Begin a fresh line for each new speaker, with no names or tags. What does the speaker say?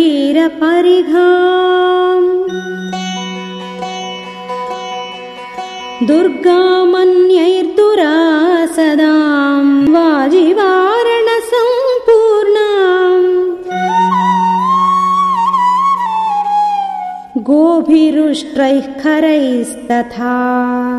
शरीरपरिघाम् दुर्गामन्यैर्दुरासदाम्। वाजिवारणसम्पूर्णाम्। गोभिरुष्ट्रैः खरैस्तथा।